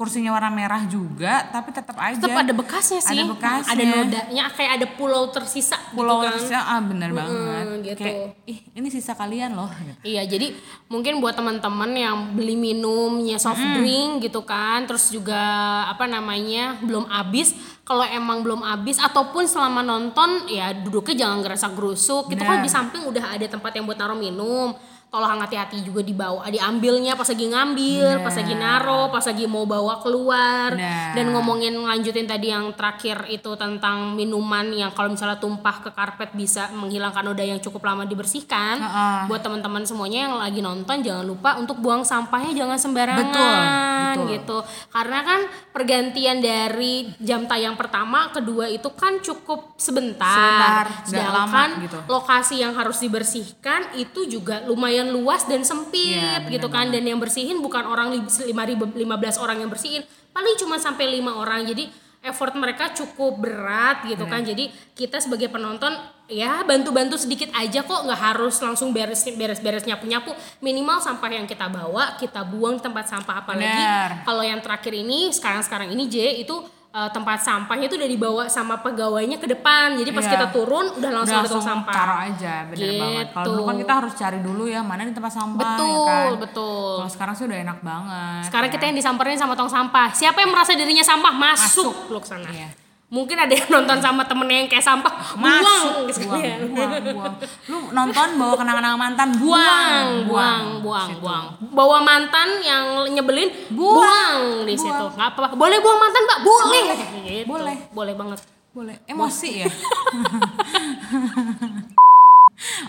kursinya warna merah juga, tapi tetap aja Tetap ada bekasnya sih. Ada bekasnya. Ada nodanya kayak ada pulau tersisa pulau gitu kan. tersisa, ah bener banget. gitu. Kayak ih ini sisa kalian loh. gitu. Iya, jadi mungkin buat teman-teman yang beli minumnya soft drink gitu kan, terus juga apa namanya belum habis, kalau emang belum habis ataupun selama nonton ya duduknya jangan ngerasa gerusuk. Gitu kan Bener. di samping udah ada tempat yang buat naruh minum. Tolong hati-hati juga dibawa, diambilnya pas lagi ngambil, pas lagi naro, pas lagi mau bawa keluar. Bener. Dan ngomongin lanjutin tadi yang terakhir itu tentang minuman yang kalau misalnya tumpah ke karpet bisa menghilangkan noda yang cukup lama dibersihkan Heeh. buat teman-teman semuanya yang lagi nonton jangan lupa untuk buang sampahnya jangan sembarangan Betul, betul. gitu karena kan pergantian dari jam tayang pertama kedua itu kan cukup sebentar, Sebentar, sedangkan lama gitu. lokasi yang harus dibersihkan itu juga lumayan luas dan sempit bener gitu kan. dan yang bersihin bukan orang li- lima ribu lima belas orang yang bersihin. Paling cuma sampai lima orang. Jadi effort mereka cukup berat gitu kan. Jadi kita sebagai penonton ya bantu-bantu sedikit aja kok. Nggak harus langsung beres beres-beres nyapu-nyapu. Minimal sampah yang kita bawa kita buang di tempat sampah. Apalagi Bener. kalau yang terakhir ini sekarang-sekarang ini J itu eh, tempat sampahnya itu udah dibawa sama pegawainya ke depan. Jadi pas Iya. kita turun udah langsung Udah langsung sampah. taruh aja bener banget kalau Gitu. dulu kan kita harus cari dulu ya mana di tempat sampah Betul, ya kan? betul. kalau sekarang sih udah enak banget Sekarang ya. kita yang disamperin sama tong sampah. Siapa yang merasa dirinya sampah masuk, Masuk. lu ke sana. Iya. Mungkin ada yang nonton sama temennya yang kayak sampah, buang, ke buang, sekalian. buang, buang. Lu nonton bawa kenang-kenangan mantan, buang, buang, buang, buang, buang. Bawa mantan yang nyebelin, Buang. buang, di Buang. situ. Nggak apa-apa. Boleh buang mantan, Mbak? Boleh. Gitu. Boleh. Boleh banget. Boleh. Emosi ya.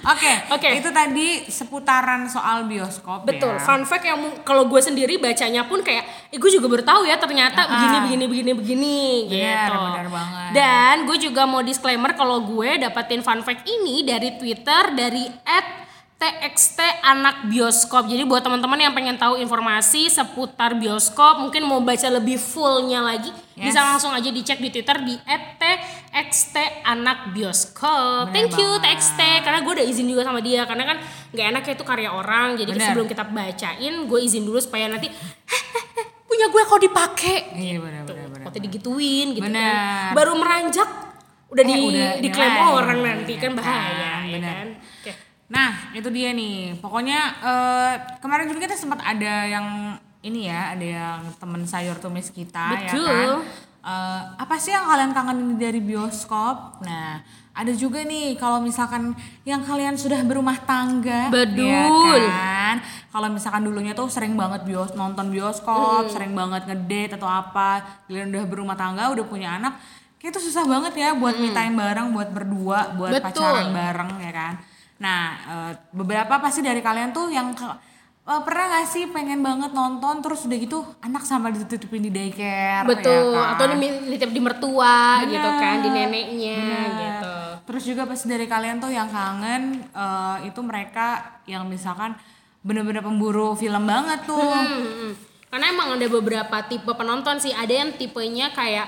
Oke, Oke. itu tadi seputaran soal bioskop Betul. ya. Fun fact yang kalau gue sendiri bacanya pun kayak, eh, gue juga baru tahu ya ternyata begini, begini, begini, begini. Ah. Bener, gitu. bener banget. Dan gue juga mau disclaimer kalau gue dapetin fun fact ini dari Twitter dari TXT anak bioskop. Jadi buat teman-teman yang pengen tahu informasi seputar bioskop, mungkin mau baca lebih fullnya lagi, Yes. bisa langsung aja dicek di Twitter di @txt anak bioskop. Bener Thank you banget. TXT karena gue udah izin juga sama dia karena kan nggak enak ya itu karya orang. Jadi Bener. sebelum kita bacain, gue izin dulu supaya nanti punya gue kok dipakai. Iya benar benar benar. Waktu digituin gitu Bener. kan. Baru meranjak udah Eh, di udah diklaim orang nanti kan bahaya Kan, ya bener. kan. Nah, itu dia nih. Pokoknya eh, kemarin juga kita sempat ada yang ini ya, ada yang temen sayur tumis kita Betul. ya kan. Eh, apa sih yang kalian kangenin dari bioskop? Nah, ada juga nih kalau misalkan yang kalian sudah berumah tangga, Betul. ya kan? Kalau misalkan dulunya tuh sering banget bios nonton bioskop, Hmm. sering banget ngedate atau apa, kalian udah berumah tangga, udah punya anak, kayak itu susah banget ya buat me time bareng, buat berdua, buat Hmm. Betul. pacaran bareng ya kan. Nah, eh, beberapa pasti dari kalian tuh yang eh, pernah gak sih pengen banget nonton terus udah gitu anak sama ditutupin di daycare Betul. ya kan? Atau di, nitip di mertua Bener. gitu kan, di neneknya Bener. gitu. Terus juga pasti dari kalian tuh yang kangen eh, itu mereka yang misalkan bener-bener pemburu film banget tuh. Hmm, hmm. Karena emang ada beberapa tipe penonton sih. Ada yang tipenya kayak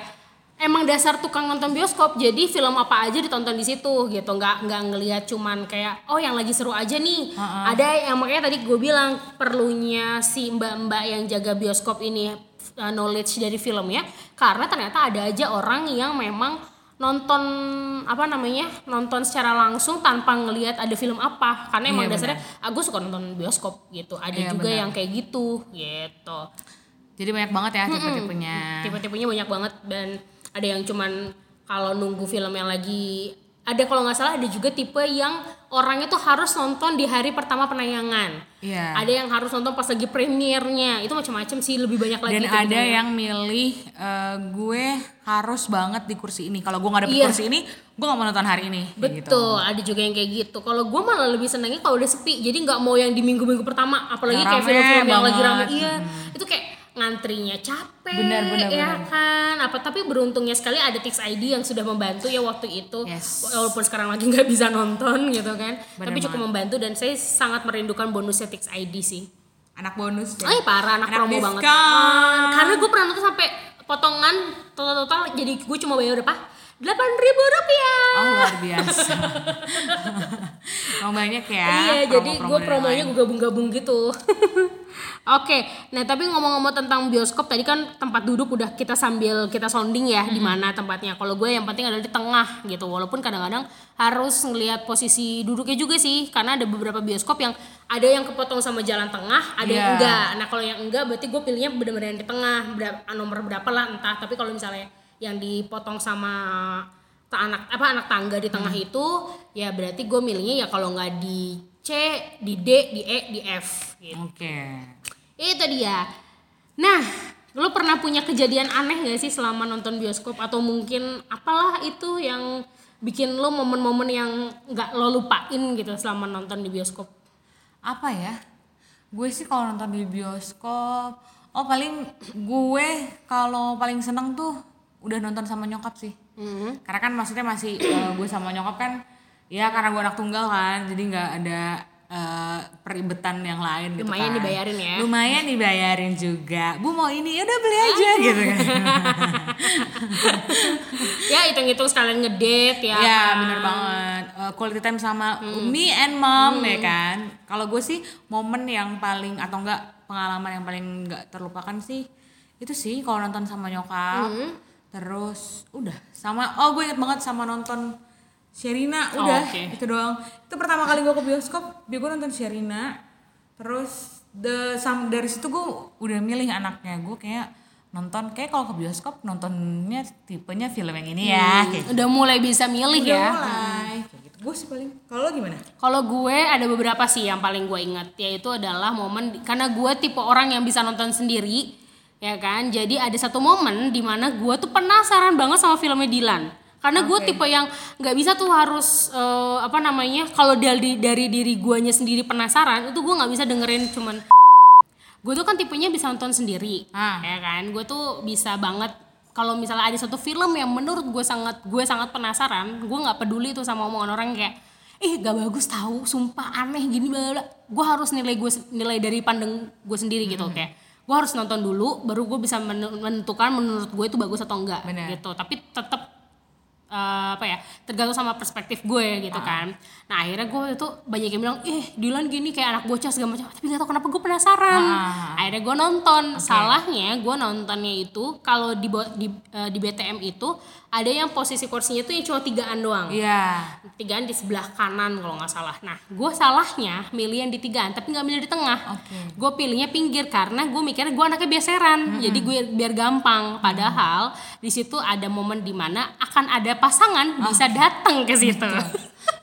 emang dasar tukang nonton bioskop. Jadi film apa aja ditonton di situ gitu. Nggak nggak ngelihat cuman kayak oh yang lagi seru aja nih. Ada yang makanya tadi gue bilang perlunya si mbak-mbak yang jaga bioskop ini uh, knowledge dari film ya. Karena ternyata ada aja orang yang memang nonton apa namanya nonton secara langsung tanpa ngelihat ada film apa karena emang Iya, dasarnya aku suka nonton bioskop gitu ada Iya, juga benar. yang kayak gitu gitu Jadi banyak banget ya tipe-tipenya. tipe-tipenya banyak banget dan ada yang cuman kalau nunggu film yang lagi ada kalau nggak salah ada juga tipe yang orangnya tuh harus nonton di hari pertama penayangan Iya. ada yang harus nonton pas lagi premiernya itu macam-macam sih lebih banyak lagi Dan ada gitu ya. yang milih eh, gue harus banget di kursi ini. Kalau gue nggak dapet Iya. kursi ini, gue nggak mau nonton hari ini. gitu. Betul, ada juga yang kayak gitu. Kalau gue malah lebih senangnya kalau udah sepi. Jadi nggak mau yang di minggu-minggu pertama, apalagi Yang kayak film-film yang lagi rame. banget. Iya, itu kayak ngantrinya capek, Benar, benar, ya benar. kan? Apa tapi beruntungnya sekali ada Tix ID yang sudah membantu ya waktu itu. Yes. Walaupun sekarang lagi nggak bisa nonton gitu kan, Benar tapi cukup banget. membantu dan saya sangat merindukan bonusnya Tix ID sih. Anak bonus. Oh iya parah anak, Anak promo banget. diskon. Ah, karena gue pernah nonton sampai potongan total-total jadi gue cuma bayar berapa? Delapan ribu rupiah. Oh luar biasa. Banyak ya. iya, jadi promo-promo gue promonya gue gabung-gabung gitu. Oke, nah tapi ngomong-ngomong tentang bioskop tadi kan tempat duduk udah kita sambil kita sounding ya di mana tempatnya. Kalau gue yang penting adalah di tengah gitu. Walaupun kadang-kadang harus ngelihat posisi duduknya juga sih, karena ada beberapa bioskop yang ada yang kepotong sama jalan tengah, ada yang Iya. enggak. Nah kalau yang enggak berarti gue pilihnya benar-benar yang di tengah, berapa, nomor berapa lah entah. Tapi kalau misalnya yang dipotong sama anak apa anak tangga di tengah itu ya berarti gue milihnya ya kalau nggak di C di D di E di F gitu. Oke. itu dia nah lo pernah punya kejadian aneh gak sih selama nonton bioskop atau mungkin apalah itu yang bikin lo momen-momen yang nggak lo lupain gitu selama nonton di bioskop Apa ya? Gue sih kalau nonton di bioskop, oh paling gue kalau paling seneng tuh udah nonton sama nyokap sih. Mhm. Karena kan maksudnya masih eh, gue sama nyokap kan, ya karena gue anak tunggal kan, jadi nggak ada eh, peribetan yang lain gitu Lumayan kan. dibayarin ya. Lumayan dibayarin juga. Bu mau ini, udah beli aja gitu kan. ya hitung-hitung sekalian ngedate ya Iya kan? bener banget Eh, quality time sama me and mom ya kan kalau gue sih momen yang paling atau enggak pengalaman yang paling enggak terlupakan sih itu sih kalau nonton sama nyokap terus udah sama oh gue inget banget sama nonton Sherina Oh, udah oke. itu doang. Itu pertama kali gue ke bioskop dia gue nonton Sherina. Terus the sam- dari situ gue udah milih anaknya. Gue kayak nonton kayak kalau ke bioskop nontonnya tipenya film yang ini ya kayak gitu. Udah mulai bisa milih udah ya. mulai kayak gitu. Gue sih paling kalau gimana? Kalau gue ada beberapa sih yang paling gue ingat. Yaitu adalah momen karena gue tipe orang yang bisa nonton sendiri ya kan. Jadi ada satu momen di mana gue tuh penasaran banget sama filmnya Dilan. Karena gue tipe yang nggak bisa tuh harus eh, apa namanya kalau dari dari diri guanya sendiri penasaran itu gue nggak bisa dengerin cuman gue tuh kan tipenya bisa nonton sendiri Ah. ya kan gue tuh bisa banget kalau misalnya ada satu film yang menurut gue sangat gue sangat penasaran gue nggak peduli tuh sama omongan orang kayak ih gak bagus tahu sumpah aneh gini bla bla gue harus nilai gue nilai dari pandang gue sendiri gitu Hmm. kayak gue harus nonton dulu baru gue bisa men- menentukan menurut gue itu bagus atau enggak Benar. gitu tapi tetap eh, apa ya tergantung sama perspektif gue gitu Ah. kan nah akhirnya gue itu banyak yang bilang ih Dylan gini kayak anak bocah segala macam tapi gak tau kenapa gue penasaran Ah. akhirnya gue nonton salahnya gue nontonnya itu kalau di, di eh, di BTM itu ada yang posisi kursinya tuh yang cuma tigaan doang. Iya. Tigaan di sebelah kanan kalau nggak salah. Nah gue salahnya milih yang di tigaan tapi nggak milih di tengah. Oke. gue pilihnya pinggir karena gue mikirnya gue anaknya beseran. Jadi gue biar gampang. Padahal di situ ada momen di mana akan ada pasangan bisa datang ke situ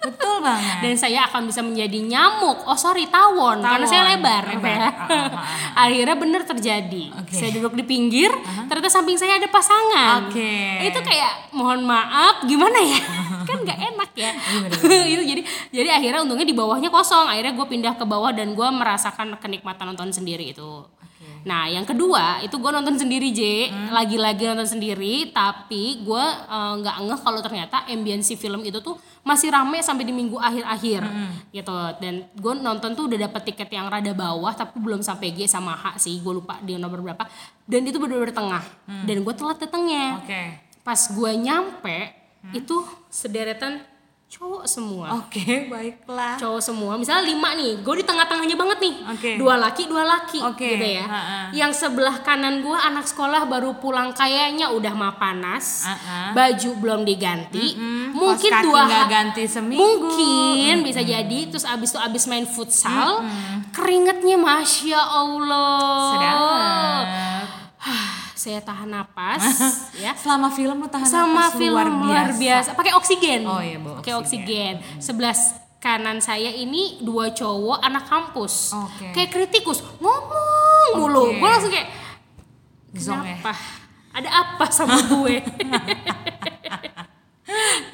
betul banget. Dan saya akan bisa menjadi nyamuk. Oh sorry tawon, karena saya Tawon, lebar, lebar. ya. Ah, akhirnya bener terjadi. Oke. saya duduk di pinggir ternyata samping saya ada pasangan. Oke. itu kayak mohon maaf gimana ya? Kan nggak enak ya. Iya, itu jadi jadi akhirnya untungnya di bawahnya kosong. Akhirnya gue pindah ke bawah dan gue merasakan kenikmatan nonton sendiri itu Nah, yang kedua itu gue nonton sendiri J, Hmm. lagi-lagi nonton sendiri, tapi gue eh, nggak ngeh kalau ternyata ambience film itu tuh masih rame sampai di minggu akhir-akhir, Hmm. gitu. Dan gue nonton tuh udah dapet tiket yang rada bawah, tapi belum sampai G sama H sih, gue lupa di nomor berapa. Dan itu bener-bener tengah, dan gue telat datangnya. Hmm. oke Pas gue nyampe, itu sederetan cowok semua. Oke baiklah. Cowok semua. Misalnya lima nih gue di tengah-tengahnya banget nih. Oke. dua laki dua laki Oke, gitu ya. Ha-ha. yang sebelah kanan gue anak sekolah baru pulang kayaknya udah mah panas. Ha-ha. baju belum diganti. Mungkin Kaos kaki dua ha- ganti seminggu. mungkin bisa jadi. Terus abis itu abis main futsal keringetnya masya allah. Sedap saya tahan napas ya. Selama film lu tahan sama napas film luar biasa, pakai oksigen. Oh iya, bawa pakai oksigen. sebelah kanan saya ini dua cowok anak kampus. Oke. kayak kritikus. Ngomong mulu. Oke. gue langsung kayak ya? kenapa? Ada apa sama gue?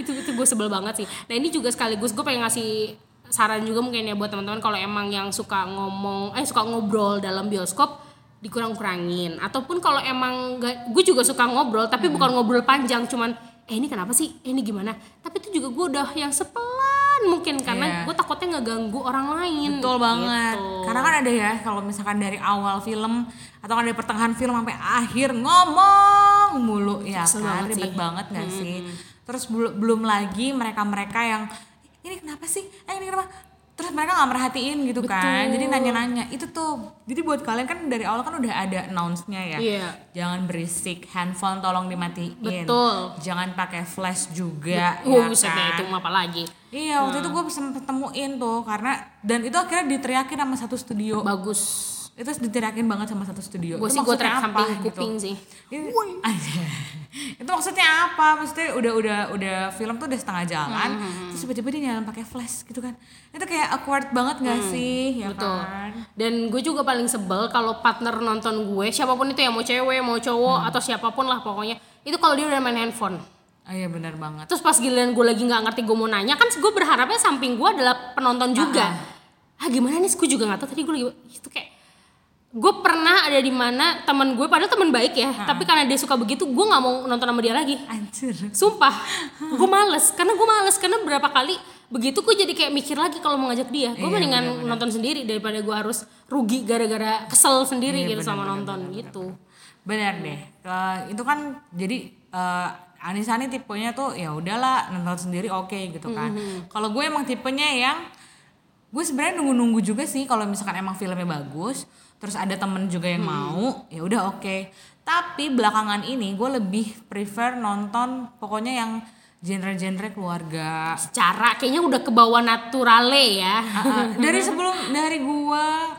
Itu itu gue sebel banget sih. Nah ini juga sekaligus gue pengen ngasih saran juga mungkin ya buat teman-teman kalau emang yang suka ngomong eh suka ngobrol dalam bioskop dikurang-kurangin ataupun kalau emang gak, gue juga suka ngobrol tapi bukan ngobrol panjang cuman eh ini kenapa sih eh, ini gimana tapi itu juga gue udah yang sepelan mungkin karena Iya. gue takutnya ngeganggu orang lain Betul banget. gitu. Karena kan ada ya kalau misalkan dari awal film atau kan dari pertengahan film sampai akhir ngomong mulu ya Kesel kan banget ribet sih. banget gak sih? Terus bel- belum lagi mereka-mereka yang ini kenapa sih? Eh ini kenapa? Terus mereka nggak merhatiin gitu kan. Jadi nanya-nanya. Itu tuh. Jadi buat kalian kan dari awal kan udah ada announce-nya ya. Iya. Jangan berisik, handphone tolong dimatiin. Betul. Jangan pakai flash juga. Oh, ya deh, kan? itu apa lagi Iya waktu itu gue sempet temuin tuh karena dan itu akhirnya diteriakin sama satu studio. bagus Itu diteriakin banget sama satu studio. gue Itu sih gue track apa samping gitu? kuping sih Ini- Aja. itu maksudnya apa? Maksudnya udah udah udah film tuh udah setengah jalan, Hmm, terus tiba-tiba dia nyalain pakai flash gitu kan? Itu kayak awkward banget gak sih? Ya Hmm, betul kan? dan gue juga paling sebel kalau partner nonton gue siapa pun itu ya mau cewek mau cowok Hmm. atau siapa pun lah pokoknya itu kalau dia udah main handphone Oh iya benar banget. terus pas giliran gue lagi nggak ngerti gue mau nanya kan gue berharapnya samping gue adalah penonton juga ah gimana nih gue juga nggak tahu tadi gue lagi itu kayak gue pernah ada di mana teman gue padahal teman baik ya tapi karena dia suka begitu gue nggak mau nonton sama dia lagi Anjir. Sumpah, gue males karena gue males karena berapa kali begitu gue jadi kayak mikir lagi kalau mau ngajak dia, gue Iya, mendingan nonton sendiri daripada gue harus rugi gara-gara kesel sendiri Iya, gitu benar, sama nonton benar, gitu. Benar deh. Ke- itu kan jadi Anissa nih tipenya tuh ya udahlah nonton sendiri oke gitu kan. Mm-hmm. Kalau gue emang tipenya yang gue sebenarnya nunggu-nunggu juga sih kalau misalkan emang filmnya bagus. Terus ada temen juga yang mau ya udah oke tapi belakangan ini gue lebih prefer nonton pokoknya yang genre-genre keluarga Secara kayaknya udah ke bawah naturale ya. Ah, ah. dari sebelum dari gua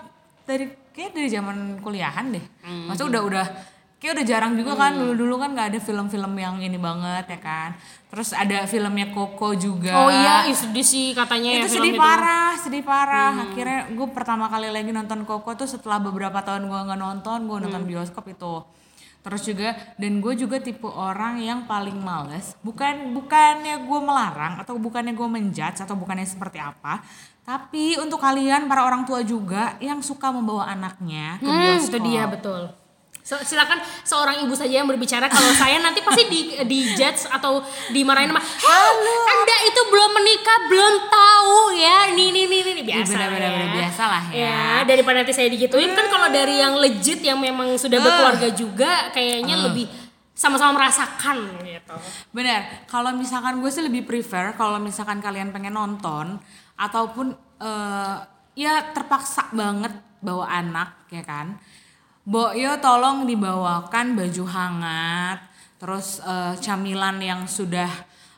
dari kayak dari zaman kuliahan deh Hmm. maksudnya udah udah kayak udah jarang juga kan dulu dulu kan nggak ada film-film yang ini banget ya kan terus ada filmnya Coco juga Oh iya, ih, sedih sih katanya ya itu film sedih itu. Hmm. parah sedih parah akhirnya gue pertama kali lagi nonton Coco tuh setelah beberapa tahun gue nggak nonton gue nonton Hmm. bioskop itu terus juga dan gue juga tipe orang yang paling males bukan bukannya gue melarang atau bukannya gue menjudge atau bukannya seperti apa tapi untuk kalian para orang tua juga yang suka membawa anaknya ke Hmm, bioskop itu dia betul. So, silakan seorang ibu saja yang berbicara kalau saya nanti pasti di di judge atau dimarahin sama Hei, Anda itu belum menikah, belum tahu ya. Nih nih nih biasa. Iya, bener, bener, ya. biasa lah ya. Ya, daripada nanti saya digituin kan kalau dari yang legit yang memang sudah berkeluarga juga kayaknya lebih sama-sama merasakan gitu. Bener, kalau misalkan gue sih lebih prefer kalau misalkan kalian pengen nonton ataupun eh, ya terpaksa banget bawa anak ya kan. Bo yo tolong dibawakan baju hangat, terus eh, camilan yang sudah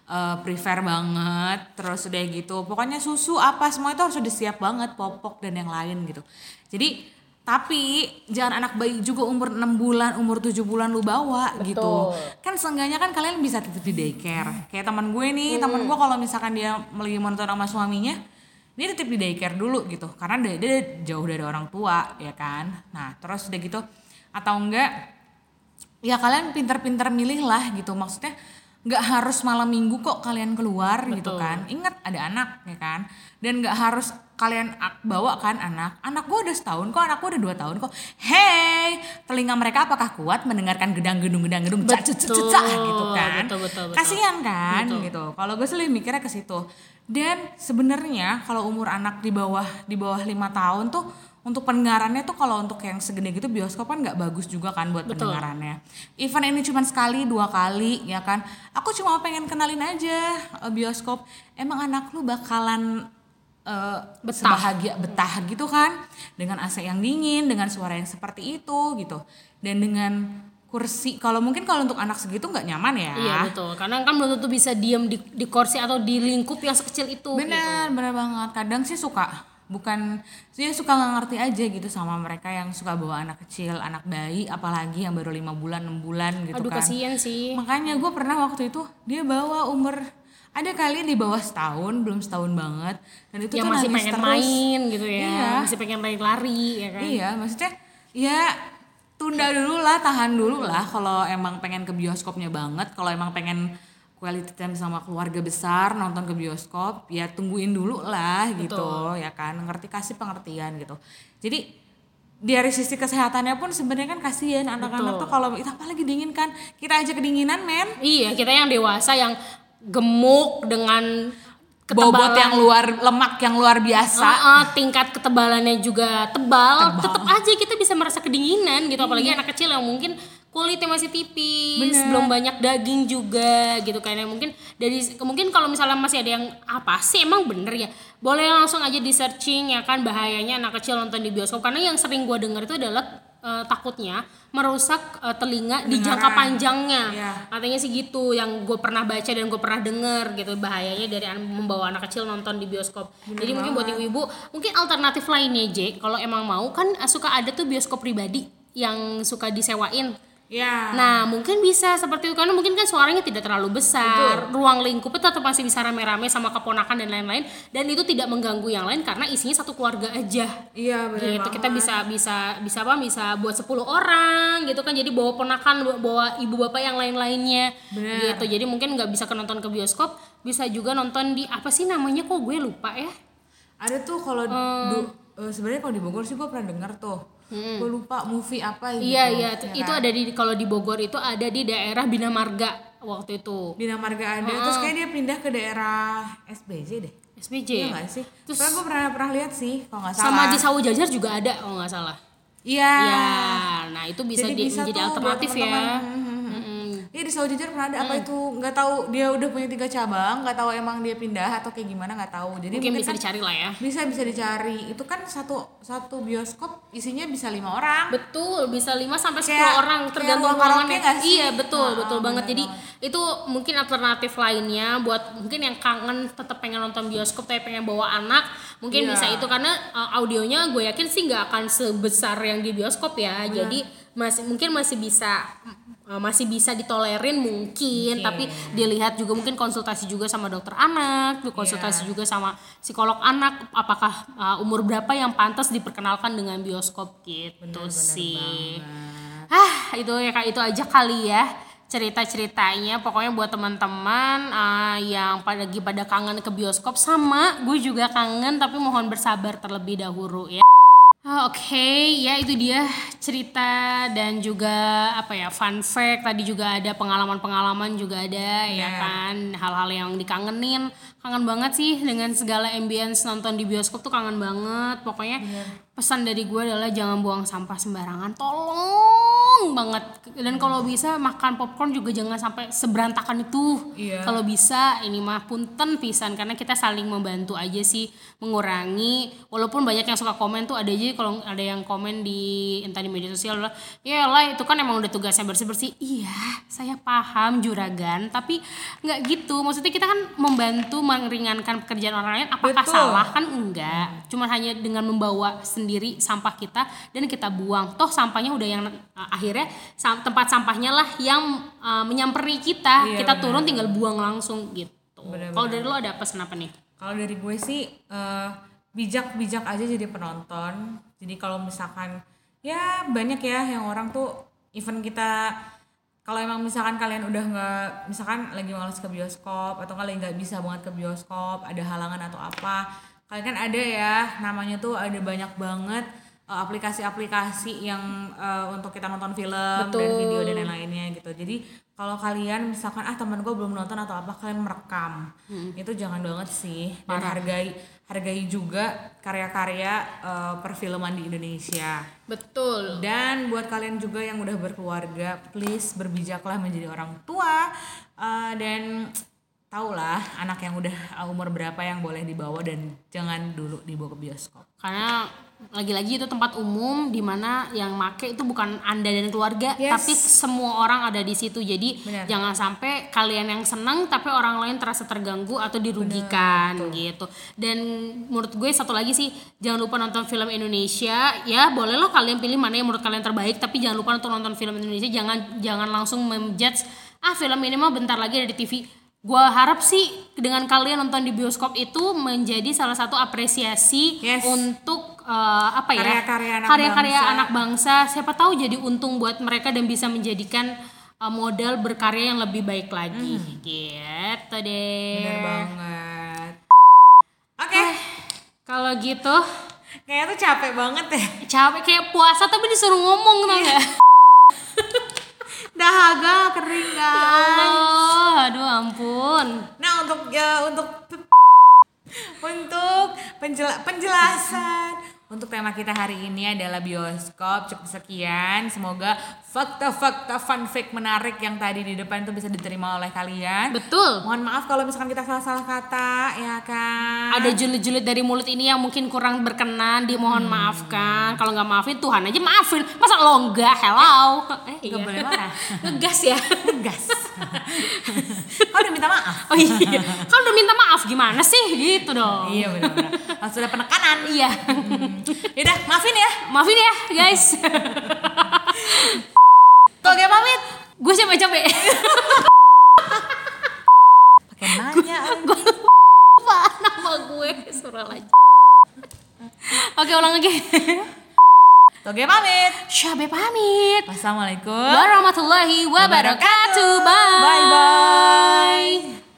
eh, prefer banget, terus udah gitu. Pokoknya susu apa semua itu harus sudah siap banget, popok dan yang lain gitu. Jadi tapi jangan anak bayi juga umur 6 bulan, umur 7 bulan lu bawa gitu. Kan seenggaknya kan kalian bisa titip di daycare. Kayak teman gue nih, teman gue kalau misalkan dia lagi nonton sama suaminya, dia titip di daycare dulu gitu. Karena dia, dia jauh dari orang tua, ya kan. Nah, terus udah gitu atau enggak ya kalian pinter-pinter milih lah gitu. Maksudnya nggak harus malam minggu kok kalian keluar gitu kan. Ingat ada anak ya kan. Dan nggak harus kalian bawa kan anak. Anak gue udah setahun kok, anak gue udah dua tahun kok. Hey, telinga mereka apakah kuat mendengarkan gedang-gedung gedang-gedung cak cak cak cak gitu kan. betul, betul, betul. Kasihan kan gitu. Kalau gue lebih mikirnya ke situ. Dan sebenarnya kalau umur anak di bawah di bawah lima tahun tuh untuk pendengarannya tuh kalau untuk yang segede gitu bioskop kan nggak bagus juga kan buat pendengarannya. Even ini cuma sekali dua kali ya kan. Aku cuma pengen kenalin aja eh, bioskop. Emang anak lu bakalan eh, Betah. sebahagia betah gitu kan dengan AC yang dingin, dengan suara yang seperti itu gitu. Dan dengan kursi kalau mungkin kalau untuk anak segitu nggak nyaman ya. Iya betul, karena kan belum tentu bisa diem di, di kursi atau di lingkup yang sekecil itu. gitu. Bener, bener banget. Kadang sih suka bukan dia suka nggak ngerti aja gitu sama mereka yang suka bawa anak kecil, anak bayi, apalagi yang baru lima bulan, enam bulan gitu Aduh kan. kasihan sih. Makanya gue pernah waktu itu dia bawa umur ada kali di bawah setahun, belum setahun banget, dan itu Yang tuh masih pengen terus. main gitu ya, Iya. masih pengen lari-lari ya kan. Iya, maksudnya ya tunda dulu lah, tahan dulu lah kalau emang pengen ke bioskopnya banget, kalau emang pengen quality time sama keluarga besar nonton ke bioskop, ya tungguin dulu lah gitu, ya kan, ngerti kasih pengertian gitu. Jadi dari sisi kesehatannya pun sebenarnya kan kasihan anak-anak tuh kalau itu apalagi dingin kan, kita aja kedinginan men, Iya, kita yang dewasa yang gemuk dengan bobot ketebalan. yang luar lemak yang luar biasa. Heeh, tingkat ketebalannya juga tebal, tetap aja kita bisa merasa kedinginan gitu apalagi anak kecil yang mungkin kulitnya masih tipis, belum banyak daging juga gitu kan. Ya mungkin dari mungkin kalau misalnya masih ada yang apa sih? Emang bener ya? Boleh langsung aja di searching ya kan. Bahayanya anak kecil nonton di bioskop. Karena yang sering gua dengar itu adalah eh, takutnya merusak eh, telinga di jangka panjangnya. Iya. katanya sih gitu yang gue pernah baca dan gue pernah denger gitu. Bahayanya dari an- membawa anak kecil nonton di bioskop. Jadi mungkin buat ibu-ibu mungkin alternatif lainnya J kalau emang mau kan suka ada tuh bioskop pribadi yang suka disewain Ya. Nah, mungkin bisa seperti itu karena mungkin kan suaranya tidak terlalu besar, ruang lingkupnya tetap masih bisa rame-rame sama keponakan dan lain-lain dan itu tidak mengganggu yang lain karena isinya satu keluarga aja. Iya benar. Gitu kita bisa bisa bisa apa? Bisa buat 10 orang gitu kan. Jadi bawa ponakan, bawa- bawa ibu bapak yang lain-lainnya. Gitu. Jadi mungkin nggak bisa ke nonton ke bioskop, bisa juga nonton di apa sih namanya kok gue lupa ya. Ada tuh kalau du- eh, sebenarnya kalau di Bogor sih gue pernah dengar tuh. Gue lupa movie apa gitu. Iya iya, ya itu kan? ada di kalau di Bogor itu ada di daerah Bina Marga waktu itu. Bina Marga ada. Terus kayak dia pindah ke daerah SBJ deh. SBJ. Iya nggak sih? Terus gue pernah pernah lihat sih kalau nggak salah. sama di Sawu Jajar juga ada kalau nggak salah. Iya. Ya, nah itu bisa, Jadi di- bisa menjadi alternatif buat ya. Teman-teman. Mm-mm. Iya di Saujajar pernah ada apa itu nggak tahu dia udah punya tiga cabang nggak tahu emang dia pindah atau kayak gimana nggak tahu jadi Mungkin bisa kan dicari lah ya. bisa bisa dicari itu kan satu satu bioskop isinya bisa lima orang Betul, bisa 5 sampai 10 Kayak- orang tergantung ruangannya. Iya, betul, Ah, betul banget. bener Jadi itu mungkin alternatif lainnya buat mungkin yang kangen tetap pengen nonton bioskop tapi pengen bawa anak, mungkin Iya. bisa itu karena uh, audionya gue yakin sih nggak akan sebesar yang di bioskop ya. Jadi masih mungkin masih bisa uh, masih bisa ditolerin mungkin, tapi dilihat juga mungkin konsultasi juga sama dokter anak, konsultasi Iya. juga sama psikolog anak apakah uh, umur berapa yang pantas diperkenalkan dengan bioskop gitu sih. Ah, itu ya Kak, itu aja kali ya cerita-ceritanya. Pokoknya buat teman-teman uh, yang pada lagi pada kangen ke bioskop sama gue juga kangen tapi mohon bersabar terlebih dahulu ya. Ah, Oke, ya itu dia cerita dan juga apa ya fun fact. Tadi juga ada pengalaman-pengalaman juga ada ya Iya. kan, hal-hal yang dikangenin. Kangen banget sih dengan segala ambience nonton di bioskop tuh kangen banget. Pokoknya pesan dari gue adalah jangan buang sampah sembarangan. Tolong banget. Dan kalau bisa makan popcorn juga jangan sampai seberantakan itu. Iya. Kalau bisa ini mah punten pisan karena kita saling membantu aja sih mengurangi walaupun banyak yang suka komen tuh ada aja kalau ada yang komen di entah di media sosial lah ya lah itu kan emang udah tugasnya bersih bersih iya saya paham juragan tapi nggak gitu maksudnya kita kan membantu meringankan pekerjaan orang lain apakah Betul. salah? Kan enggak. Cuma hanya dengan membawa sendiri sampah kita dan kita buang. Toh sampahnya udah yang uh, akhirnya sam- tempat sampahnya lah yang uh, menyamperi kita. Iya, kita benar. turun tinggal buang langsung gitu. Kalau dari lo ada pesan apa nih? Kalau dari gue sih eh, bijak-bijak aja jadi penonton. Jadi kalau misalkan ya banyak ya yang orang tuh even kita kalau emang misalkan kalian udah nggak misalkan lagi males ke bioskop atau kalian nggak bisa banget ke bioskop ada halangan atau apa kalian kan ada ya namanya tuh ada banyak banget eh, aplikasi-aplikasi yang eh, untuk kita nonton film dan Betul. video dan lain-lainnya gitu jadi kalau kalian misalkan ah teman gue belum nonton atau apa kalian merekam. Itu jangan banget sih. Dan hargai hargai juga karya-karya eh, perfilman di Indonesia. Betul. Dan buat kalian juga yang udah berkeluarga please berbijaklah menjadi orang tua. Eh, dan taulah anak yang udah uh, umur berapa yang boleh dibawa dan jangan dulu dibawa ke bioskop. Karena lagi-lagi itu tempat umum di mana yang make itu bukan anda dan keluarga Yes. tapi semua orang ada di situ jadi Benar. jangan sampai kalian yang senang tapi orang lain terasa terganggu atau dirugikan gitu dan menurut gue satu lagi sih jangan lupa nonton film Indonesia ya bolehlah kalian pilih mana yang menurut kalian terbaik tapi jangan lupa untuk nonton film Indonesia jangan jangan langsung menjudge ah film ini mah bentar lagi ada di TV Gua harap sih dengan kalian nonton di bioskop itu menjadi salah satu apresiasi Yes. untuk eh, apa ya Karya-karya anak karya-karya bangsa. anak bangsa. Siapa tahu jadi untung buat mereka dan bisa menjadikan eh, modal berkarya yang lebih baik lagi. Gitu deh. bener banget oke Kalau gitu kayaknya tuh capek banget ya capek kayak puasa tapi disuruh ngomong tau Iya. gak? dahaga kering kan Oh, aduh ampun. Nah untuk ya untuk untuk penjela- penjelasan untuk tema kita hari ini adalah bioskop cukup sekian semoga fakta-fakta fun fact menarik yang tadi di depan itu bisa diterima oleh kalian Betul. mohon maaf kalau misalkan kita salah-salah kata ya kan Ada julid-julid dari mulut ini yang mungkin kurang berkenan, dimohon Hmm. maafkan. Kalau nggak maafin Tuhan aja maafin. Masa lo enggak? Hello. Eh, Nggak boleh marah. Ngegas ya. gas kau udah minta maaf Oh iya. Kan udah minta maaf gimana sih? Gitu dong. iya benar-benar harus ada penekanan Iya. Yaudah maafin ya Maafin ya, guys. Toge pamit Gue siapa capek. pakai nanya Apa nama gue? Surah lagi. Oke, ulang lagi. Toge pamit Syabe pamit. wassalamualaikum Warahmatullahi wabarakatuh. Bye. Bye bye.